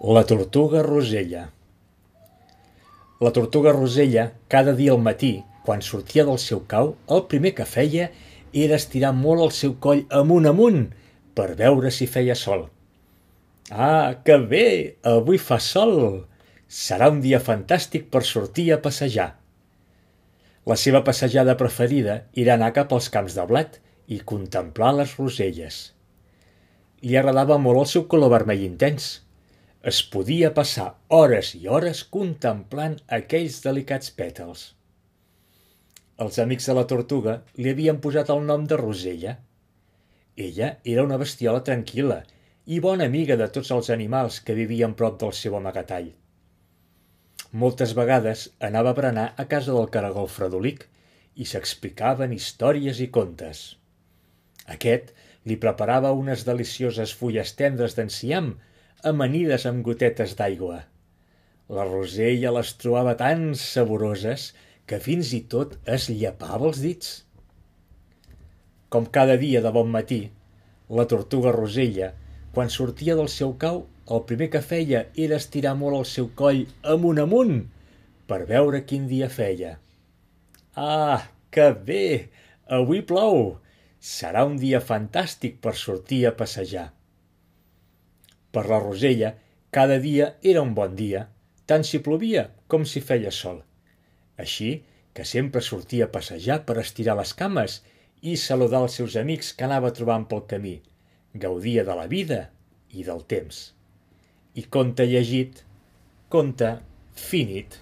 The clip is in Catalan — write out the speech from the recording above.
La tortuga Rosella La tortuga Rosella, cada dia al matí, quan sortia del seu cau, el primer que feia era estirar molt el seu coll amunt amunt per veure si feia sol. Ah, que bé! Avui fa sol! Serà un dia fantàstic per sortir a passejar. La seva passejada preferida era anar cap als camps de blat i contemplar les roselles. Li agradava molt el seu color vermell intens – es podia passar hores i hores contemplant aquells delicats pètals. Els amics de la tortuga li havien posat el nom de Rosella. Ella era una bestiola tranquil·la i bona amiga de tots els animals que vivien prop del seu amagatall. Moltes vegades anava a berenar a casa del caragol Fredolic i s'explicaven històries i contes. Aquest li preparava unes delicioses fulles tendres d'enciam amanides amb gotetes d'aigua. La Rosella les trobava tan saboroses que fins i tot es llepava els dits. Com cada dia de bon matí, la tortuga Rosella, quan sortia del seu cau, el primer que feia era estirar molt el seu coll amunt amunt per veure quin dia feia. Ah, que bé! Avui plou! Serà un dia fantàstic per sortir a passejar. Per la Rosella, cada dia era un bon dia, tant si plovia com si feia sol. Així que sempre sortia a passejar per estirar les cames i saludar els seus amics que anava trobant pel camí. Gaudia de la vida i del temps. I conte llegit, conte finit.